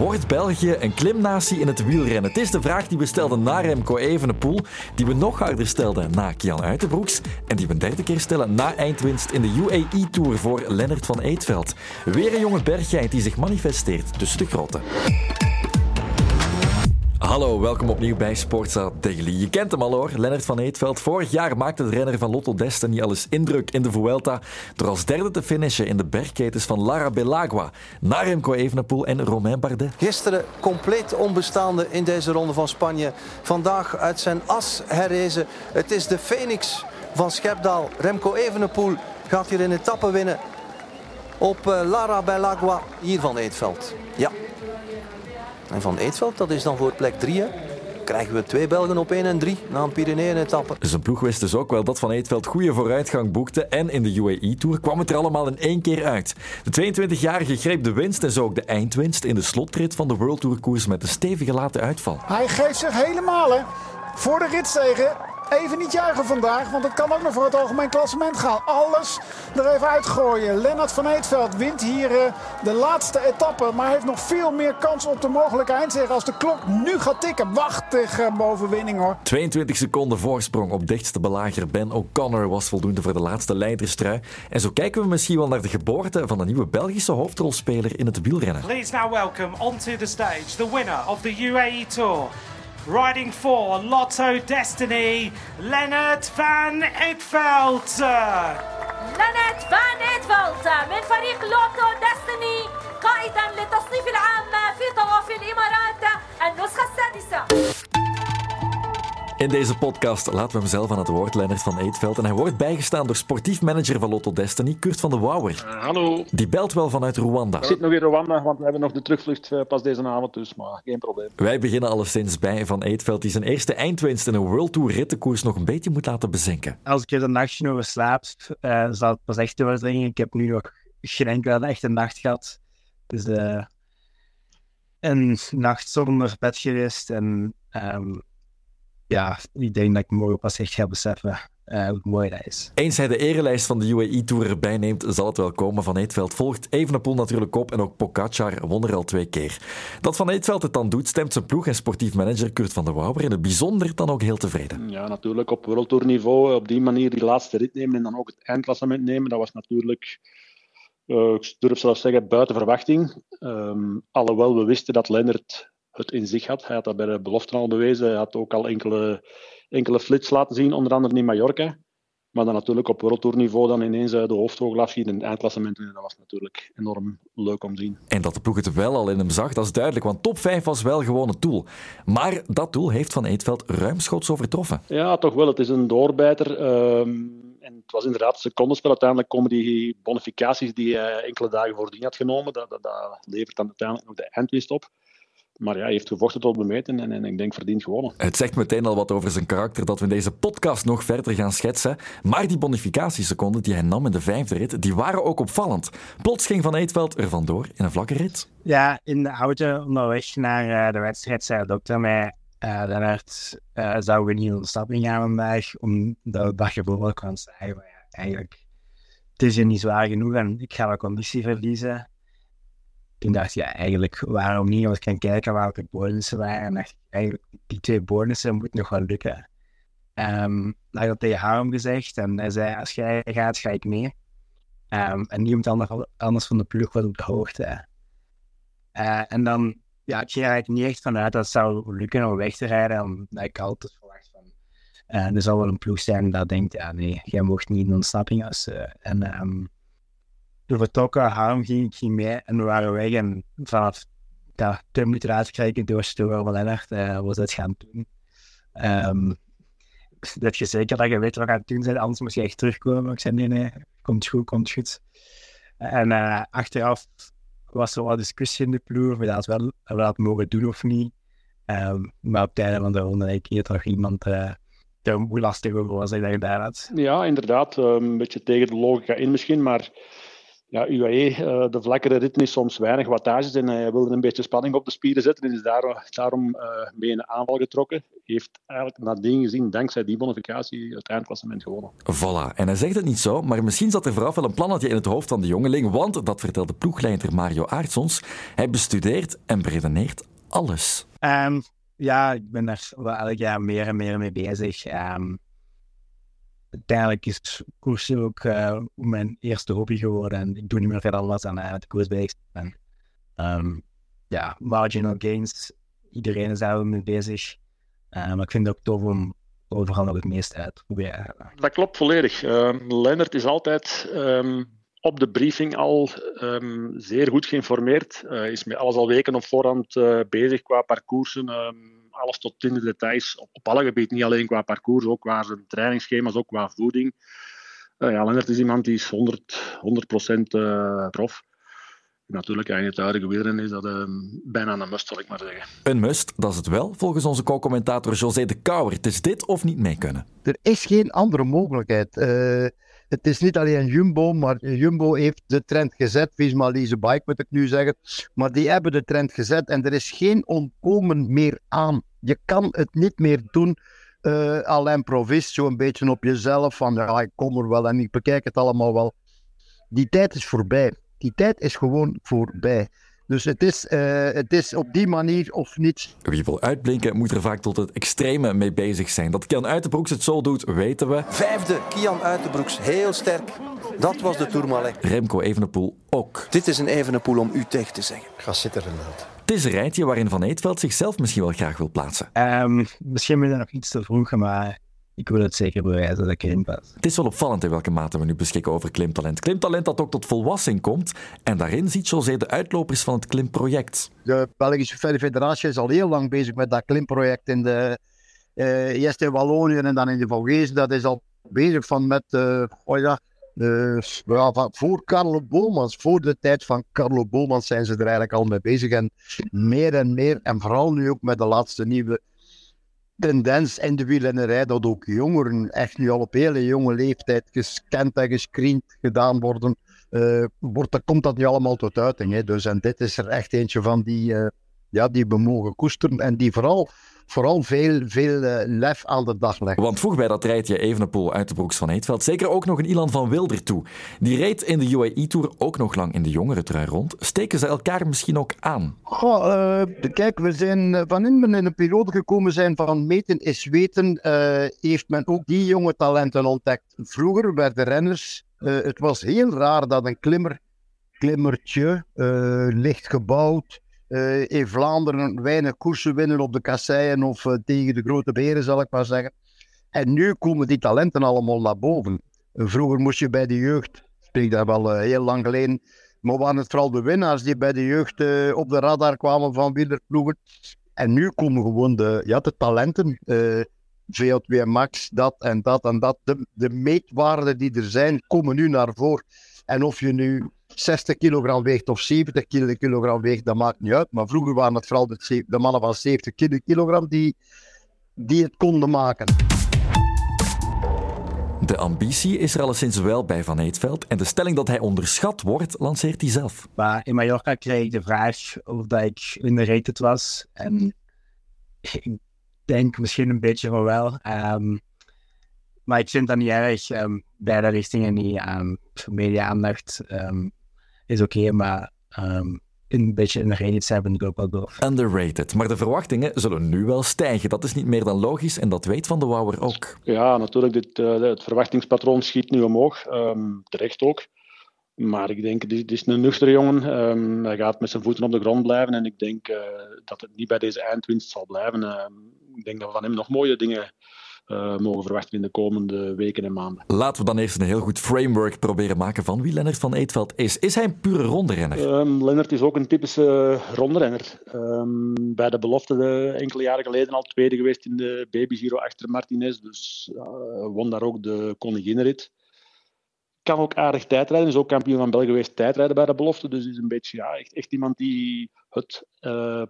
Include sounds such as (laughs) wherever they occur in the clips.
Wordt België een klimnatie in het wielrennen? Het is de vraag die we stelden na Remco Evenepoel, die we nog harder stelden na Kian Uitenbroeks en die we een derde keer stellen na eindwinst in de UAE Tour voor Lennart van Eetveld. Weer een jonge berggeit die zich manifesteert tussen de grotten. Hallo, welkom opnieuw bij Sportza Daily. Je kent hem al hoor, Lennart van Eetveld. Vorig jaar maakte de renner van Lotto Destiny al eens indruk in de Vuelta door als derde te finishen in de bergketens van Lara Belagua. Na Remco Evenepoel en Romain Bardet. Gisteren compleet onbestaande in deze ronde van Spanje. Vandaag uit zijn as herrezen. Het is de Phoenix van Schepdaal. Remco Evenepoel gaat hier een etappe winnen op eh, Lara Belagua hier van Eetveld. Ja, en Van Eetveld, dat is dan voor plek 3. Krijgen we twee Belgen op 1 en 3 na een Pyreneeën-etappe. Zijn ploeg wist dus ook wel dat Van Eetveld goede vooruitgang boekte. En in de UAE-tour kwam het er allemaal in één keer uit. De 22-jarige greep de winst en zo ook de eindwinst in de slotrit van de World Tour koers met een stevige late uitval. Hij geeft zich helemaal hè. Voor de ritzegen even niet juichen vandaag, want het kan ook nog voor het algemeen klassement gaan. Alles er even uitgooien. Lennart van Eetveld wint hier uh, de laatste etappe, maar heeft nog veel meer kans op de mogelijke eindzege als de klok nu gaat tikken. Wachtige uh, bovenwinning hoor. 22 seconden voorsprong op dichtste belager Ben O'Connor was voldoende voor de laatste leiderstrui. En zo kijken we misschien wel naar de geboorte van de nieuwe Belgische hoofdrolspeler in het wielrennen. Please now welcome onto the stage the winner of the UAE Tour. Riding for Lotto Destiny, Lennart van Eetveld. لنت فان ايتفلت من فريق لوتو ديستني قائدا للتصنيف العام في طواف الامارات النسخه السادسه In deze podcast laten we hem zelf aan het woord, Lennart van Eetveld. En hij wordt bijgestaan door sportief manager van Lotto Destiny, Kurt van de Wouwer. Uh, hallo. Die belt wel vanuit Rwanda. Ik zit nog in Rwanda, want we hebben nog de terugvlucht uh, pas deze avond, dus maar geen probleem. Wij beginnen alleszins bij Van Eetveld, die zijn eerste eindwinst in een World Tour rittenkoers nog een beetje moet laten bezinken. Als ik er een nachtje over slaap, uh, zal het pas echt doordringen. Ik heb nu nog geen enkele echte nacht gehad. Dus een nacht zonder bed geweest en... Um, ja, ik denk dat ik morgen pas echt ga beseffen uh, hoe mooi dat is. Eens hij de erelijst van de UAE-tour erbij neemt, zal het wel komen. Van Eetveld volgt Evenepoel natuurlijk op en ook Pogacar won er al twee keer. Dat Van Eetveld het dan doet, stemt zijn ploeg en sportief manager Kurt van der Wouwer in het bijzonder dan ook heel tevreden. Ja, natuurlijk op wereldtourniveau op die manier die laatste rit nemen en dan ook het eindklassement nemen, dat was natuurlijk... Uh, ik durf zelfs zeggen, buiten verwachting. Um, alhoewel we wisten dat Lennart het in zich had. Hij had dat bij de belofte al bewezen. Hij had ook al enkele, enkele flits laten zien, onder andere in Mallorca. Maar dan natuurlijk op wereldtourniveau dan ineens de hoofdvogel afschiet in het eindklassement. En dat was natuurlijk enorm leuk om te zien. En dat de ploeg het wel al in hem zag, dat is duidelijk. Want top 5 was wel gewoon het doel. Maar dat doel heeft Van Eetveld ruimschoots overtroffen. Ja, toch wel. Het is een doorbijter. Um, en het was inderdaad een secondenspel. Uiteindelijk komen die bonificaties die hij enkele dagen voordien had genomen. Dat, dat, dat levert dan uiteindelijk nog de eindwinst op. Maar ja, hij heeft gevochten tot bemeten en, en ik denk verdiend gewonnen. Het zegt meteen al wat over zijn karakter dat we in deze podcast nog verder gaan schetsen. Maar die bonificatieseconden die hij nam in de vijfde rit, die waren ook opvallend. Plots ging Van Eetveld er vandoor in een vlakke rit. Ja, in de auto onderweg naar uh, de wedstrijd zei de dokter mij... Uh, Lennart, uh, zouden we niet in ontsnapping gaan vandaag, omdat de dag ervoor kan zeggen, maar ja, eigenlijk, het is je niet zwaar genoeg en ik ga wat conditie verliezen toen dacht je eigenlijk, waarom niet? Als ik kan kijken welke bonussen waren, en dacht ik, eigenlijk, die twee bonussen moeten nog wel lukken. Um, dat had tegen Harm gezegd en hij zei, als jij gaat, ga ik mee. Um, en niemand anders, anders van de ploeg was op de hoogte. Uh, en dan, ja, ik ging eigenlijk niet echt vanuit dat het zou lukken om weg te rijden, omdat ik altijd verwacht van, uh, er zal wel een ploeg zijn dat denkt, ja nee, jij mocht niet in ontsnapping. Uh, en um, we vertrokken, Harm ging, ging mee en we waren weg. En vanaf ja, twee minuten uitkijken door Stoer van Lennart uh, was dat gaan doen. Um, dat je zeker dat je weet wat je aan het doen bent, anders moest je echt terugkomen. Ik zei nee, nee, komt goed, komt goed. En uh, achteraf was er wel discussie in de ploeg, of we dat wel we dat mogen doen of niet. Um, maar op het einde van de ronde denk ik dat iemand uh, hoe lastig over was dat daar had. Ja, inderdaad. Een beetje tegen de logica in misschien, maar ja, UAE, uh, de vlakkere ritme is soms weinig wattages en hij wilde een beetje spanning op de spieren zetten en is daar, daarom uh, mee in de aanval getrokken. Heeft eigenlijk nadien gezien, dankzij die bonificatie, het eindklassement gewonnen. Voilà, en hij zegt het niet zo, maar misschien zat er vooraf wel een plannetje in het hoofd van de jongeling, want, dat vertelde ploegleider Mario Aartsons, hij bestudeert en beredeneert alles. Um, ja, ik ben daar wel elk jaar meer en meer mee bezig. Um, uiteindelijk is koersen ook uh, mijn eerste hobby geworden. En ik doe niet meer verder anders dan uh, de koers zijn. Um, ja, marginal gains. Iedereen is daar mee bezig. Uh, maar ik vind ook tof om overal nog het meeste uit te proberen. Dat klopt volledig. Uh, Lennart is altijd um, op de briefing al zeer goed geïnformeerd. Is met alles al weken op voorhand uh, bezig qua parcoursen alles tot in de details op, op alle gebieden. Niet alleen qua parcours, ook qua zijn trainingsschema's, ook qua voeding. Uh, ja, Lennart is iemand die is 100, 100% uh, prof. Natuurlijk, in het huidige wielrennen is dat uh, bijna een must, zal ik maar zeggen. Een must, dat is het wel, volgens onze co-commentator José de Kouwer. Het is dit of niet mee kunnen. Er is geen andere mogelijkheid. Het is niet alleen Jumbo, maar Jumbo heeft de trend gezet. Visma Lease Bike moet ik nu zeggen. Maar die hebben de trend gezet en er is geen ontkomen meer aan. Je kan het niet meer doen uh, à l'improvist, zo een beetje op jezelf. Van ja, ik kom er wel en ik bekijk het allemaal wel. Die tijd is voorbij. Die tijd is gewoon voorbij. Dus het is, uh, het is op die manier of niets. Wie wil uitblinken, moet er vaak tot het extreme mee bezig zijn. Dat Kian Uitenbroeks het zo doet, weten we. Vijfde, Kian Uitenbroeks, heel sterk. Dat was de Tourmalet. Remco Evenepoel ook. Dit is een Evenepoel om u tegen te zeggen. Ga zitten, Renald. Het is een rijtje waarin Van Eetveld zichzelf misschien wel graag wil plaatsen. Um, misschien ben ik nog iets te vroeg, maar ik wil het zeker bewijzen dat ik erin pas. Het is wel opvallend in welke mate we nu beschikken over klimtalent. Klimtalent dat ook tot volwassing komt. En daarin ziet José de uitlopers van het klimproject. De Belgische Federatie is al heel lang bezig met dat klimproject in de... Uh, eerst in Wallonië en dan in de Vogezen. Dat is al bezig van met... Uh, oh ja, uh, ja, voor Carlo Bolmans, voor de tijd van Carlo Bolmans zijn ze er eigenlijk al mee bezig. En meer en meer, en vooral nu ook met de laatste nieuwe tendens in de wielrennerij, dat ook jongeren echt nu al op hele jonge leeftijd gescand en gescreend gedaan worden, uh, wordt, dan komt dat nu allemaal tot uiting. Hè. Dus, en dit is er echt eentje van die, uh, ja, die we mogen koesteren en die vooral vooral veel, veel uh, lef aan de dag leggen. Want voeg bij dat rijtje Evenepoel uit de broeks van Heetveld zeker ook nog een Ilan van Wilder toe. Die reed in de UAE Tour ook nog lang in de jongere trui rond. Steken ze elkaar misschien ook aan? Goh, uh, kijk, we zijn van in een periode gekomen zijn van meten is weten, uh, heeft men ook die jonge talenten ontdekt. Vroeger werden renners, het was heel raar dat een klimmer, klimmertje, licht gebouwd, uh, in Vlaanderen weinig koersen winnen op de kasseien of uh, tegen de grote beren, zal ik maar zeggen. En nu komen die talenten allemaal naar boven. Vroeger moest je bij de jeugd, spreek daar wel heel lang geleden, maar waren het vooral de winnaars die bij de jeugd op de radar kwamen van wielerploegen. En nu komen gewoon de, ja, de talenten, VO2 Max, dat en dat en dat. De, de meetwaarden die er zijn, komen nu naar voren. En of je nu 60 kilogram weegt of 70 kilogram weegt, dat maakt niet uit. Maar vroeger waren het vooral de, de mannen van 70 kilogram die, die het konden maken. De ambitie is er alleszins wel bij Van Eetveld. En de stelling dat hij onderschat wordt, lanceert hij zelf. Maar in Mallorca kreeg ik de vraag of dat ik underrated was. En ik denk misschien een beetje van wel. Um, maar ik vind dat niet erg. Um, beide richtingen niet. Um, media-aandacht um, is oké, okay, maar een beetje underrated zijn vind ik ook wel doof. Underrated. Maar de verwachtingen zullen nu wel stijgen. Dat is niet meer dan logisch en dat weet Van de Wouwer ook. Ja, natuurlijk. Dit, uh, het verwachtingspatroon schiet nu omhoog. terecht ook. Maar ik denk, dit is een nuchtere jongen. Um, hij gaat met zijn voeten op de grond blijven. En ik denk uh, dat het niet bij deze eindwinst zal blijven. Uh, ik denk dat we van hem nog mooie dingen uh, mogen verwachten in de komende weken en maanden. Laten we dan eerst een heel goed framework proberen maken van wie Lennart van Eetveld is. Is hij een pure rondrenner? Um, Lennart is ook een typische rondrenner. Um, bij de belofte de, enkele jaren geleden al tweede geweest in de Baby Giro achter Martinez. Dus uh, won daar ook de koninginrit. Kan ook aardig tijdrijden. Is ook kampioen van België geweest tijdrijden bij de belofte. Dus is een beetje ja, echt, echt iemand die het uh,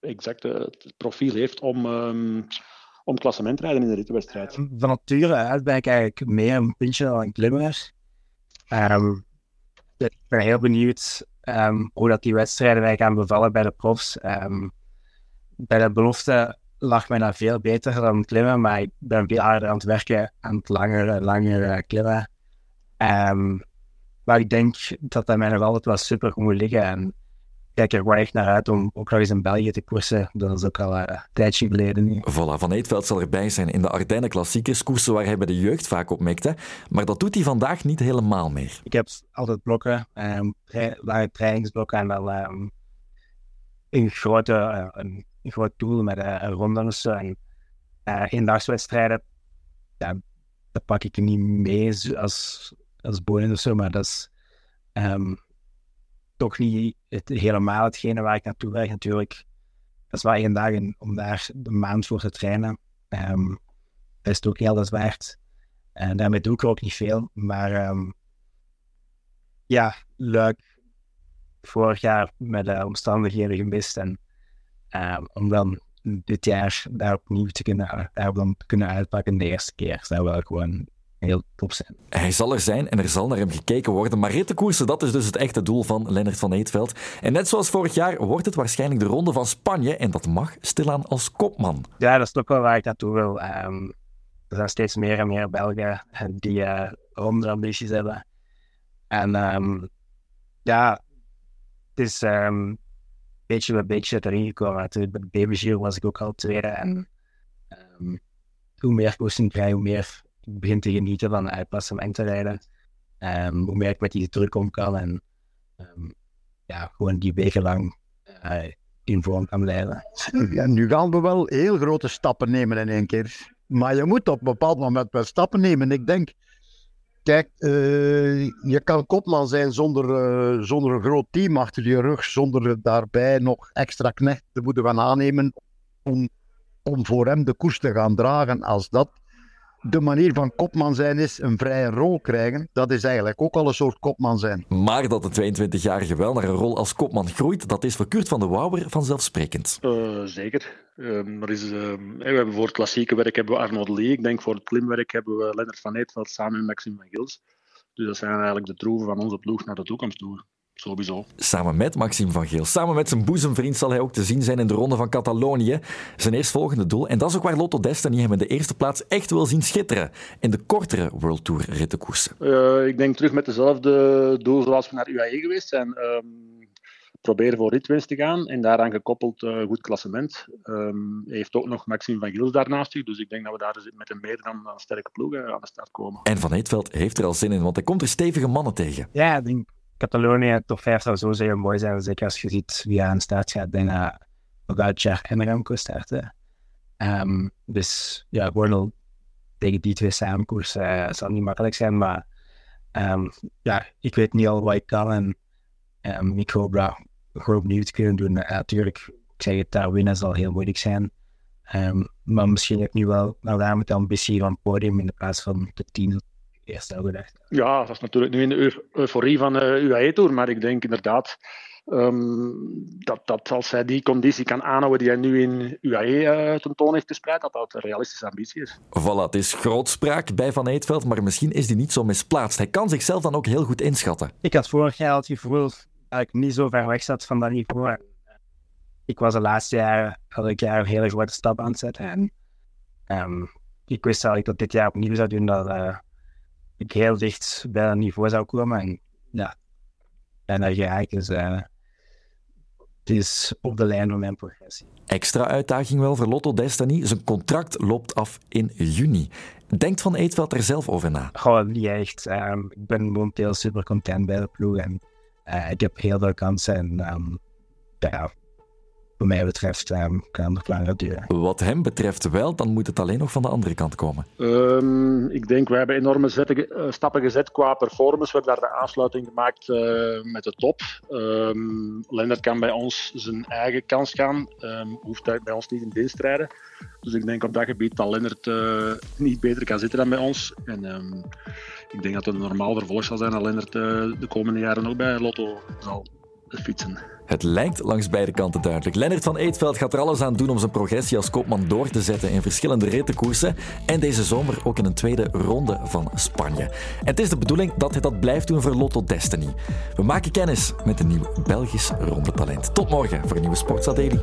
exacte het profiel heeft om... Um, om klassement rijden in de rittenwedstrijd. Van nature uit ben ik eigenlijk meer een puntje dan een klimmer. Um, ben heel benieuwd ehm, hoe dat die wedstrijden wij gaan bevallen bij de profs. Ehm, bij de belofte lag mij dat veel beter dan klimmen, maar ik ben veel harder aan het werken aan het langer, langer uh, klimmen. Um, maar ik denk dat dat mij nog altijd wel super moet liggen. En kijk er wel echt naar uit om ook nog eens in België te koersen. Dat is ook al uh, een tijdje geleden nu. Voilà, Van Eetveld zal erbij zijn in de Ardennen Klassiekers, koersen waar hij bij de jeugd vaak op mikte. Maar dat doet hij vandaag niet helemaal meer. Ik heb altijd blokken, um, lange trainingsblokken en dan um, een, grote, uh, een, een groot doel met uh, een ronde en uh, eendagswedstrijden. Ja, dat pak ik niet mee als, als bonus of zo, maar dat is um, toch niet het, helemaal hetgene waar ik naartoe werk natuurlijk. Dat is wel één dag in, om daar de maand voor te trainen. Um, dat is het ook heel dat waard. En daarmee doe ik er ook niet veel. Maar um, ja, leuk. Vorig jaar met de omstandigheden gemist. En um, om dan dit jaar daar opnieuw te kunnen, daarop dan kunnen uitpakken de eerste keer, zou wel gewoon heel top zijn. Hij zal er zijn en er zal naar hem gekeken worden. Maar rittenkoersen, dat is dus het echte doel van Lennart van Eetveld. En net zoals vorig jaar wordt het waarschijnlijk de Ronde van Spanje. En dat mag stilaan als kopman. Ja, dat is ook wel waar ik naartoe wil. Um, er zijn steeds meer en meer Belgen die uh, ronde-ambities hebben. En um, ja, het is um, beetje bij beetje erin gekomen. Natuurlijk, bij de BBG was ik ook al tweede. En hoe meer koersen ik krijg, hoe meer begin te genieten van uitpassen te rijden. Um, hoe meer ik met die druk om kan en um, ja, gewoon die weken lang uh, in vorm kan blijven. (laughs) Nu gaan we wel heel grote stappen nemen in één keer. Maar je moet op een bepaald moment wel stappen nemen. Ik denk, kijk, uh, je kan kopman zijn zonder, uh, zonder een groot team achter je rug, zonder daarbij nog extra knecht te moeten gaan aannemen om, om voor hem de koers te gaan dragen. Als dat de manier van kopman zijn is een vrije rol krijgen. Dat is eigenlijk ook al een soort kopman zijn. Maar dat de 22-jarige wel naar een rol als kopman groeit, dat is voor Kurt van de Wouwer vanzelfsprekend. Uh, zeker. Er is, uh, we hebben voor het klassieke werk hebben we Arnold Lee. Ik denk voor het klimwerk hebben we Lennart van Eetveld samen met Maxime van Gils. Dus dat zijn eigenlijk de troeven van onze ploeg naar de toekomst toe. Sowieso. Samen met Maxime van Geel. Samen met zijn boezemvriend zal hij ook te zien zijn in de Ronde van Catalonië. Zijn eerstvolgende doel. En dat is ook waar Lotto Destiny hem in de eerste plaats echt wil zien schitteren. In de kortere World Tour rittenkoersen. Uh, ik denk terug met dezelfde doel zoals we naar UAE geweest zijn. Um, proberen voor ritwinst te gaan. En daaraan gekoppeld uh, goed klassement. Um, hij heeft ook nog Maxime van Gils daarnaast zich. Dus ik denk dat we daar met een meer dan een sterke ploeg aan de start komen. En Van Eetveld heeft er al zin in, want hij komt er stevige mannen tegen. Ja, ik denk Catalonië top 5 zou zo zeker mooi zijn. Zeker als je ziet wie aan de start gaat. dat Pogacar en Remco starten. Um, dus ja, gewoon tegen die twee samen koersen uh, zal niet makkelijk zijn. Maar um, ja, ik weet niet al wat ik kan. En um, ik hoop dat gewoon opnieuw te kunnen doen. Natuurlijk, ik zeg het, daar winnen zal heel moeilijk zijn. Maar misschien heb ik nu wel nou, daar met de ambitie van het podium in plaats van de tien eerst al gedacht. Ja, dat is natuurlijk nu in de euforie van de UAE-tour, maar ik denk inderdaad um, dat, dat als hij die conditie kan aanhouden die hij nu in UAE uh, tentoon heeft gespreid, dat dat een realistische ambitie is. Voilà, het is grootspraak bij Van Eetveld, maar misschien is die niet zo misplaatst. Hij kan zichzelf dan ook heel goed inschatten. Ik had vorig jaar het gevoel dat ik niet zo ver weg zat van dat niveau. Ik was de laatste jaren, elk jaar een hele grote stap aan het zetten. En um, ik wist dat ik dat dit jaar opnieuw zou doen, dat... Uh, ik heel dicht bij een niveau zou komen. En ja, en ga ik. Dus uh, het is op de lijn van mijn progressie. Extra uitdaging wel voor Lotto Destiny. Zijn contract loopt af in juni. Denkt Van Eetveld er zelf over na? Gewoon niet echt. Um, ik ben momenteel super content bij de ploeg. En uh, ik heb heel veel kansen. En um, ja, wat mij betreft um, kan het langer duren. Wat hem betreft wel, dan moet het alleen nog van de andere kant komen. Um, ik denk, we hebben enorme zetten, uh, stappen gezet qua performance. We hebben daar de aansluiting gemaakt uh, met de top. Um, Lennart kan bij ons zijn eigen kans gaan. hoeft hij bij ons niet in dienst te rijden. Dus ik denk op dat gebied dat Lennart uh, niet beter kan zitten dan bij ons. En ik denk dat het een normaal vervolg zal zijn dat Lennart de komende jaren ook bij Lotto zal Het lijkt langs beide kanten duidelijk. Lennart van Eetveld gaat er alles aan doen om zijn progressie als koopman door te zetten in verschillende rittenkoersen. En deze zomer ook in een tweede ronde van Spanje. En het is de bedoeling dat hij dat blijft doen voor Lotto Destiny. We maken kennis met een nieuw Belgisch rondetalent. Tot morgen voor een nieuwe Sportsa Daily.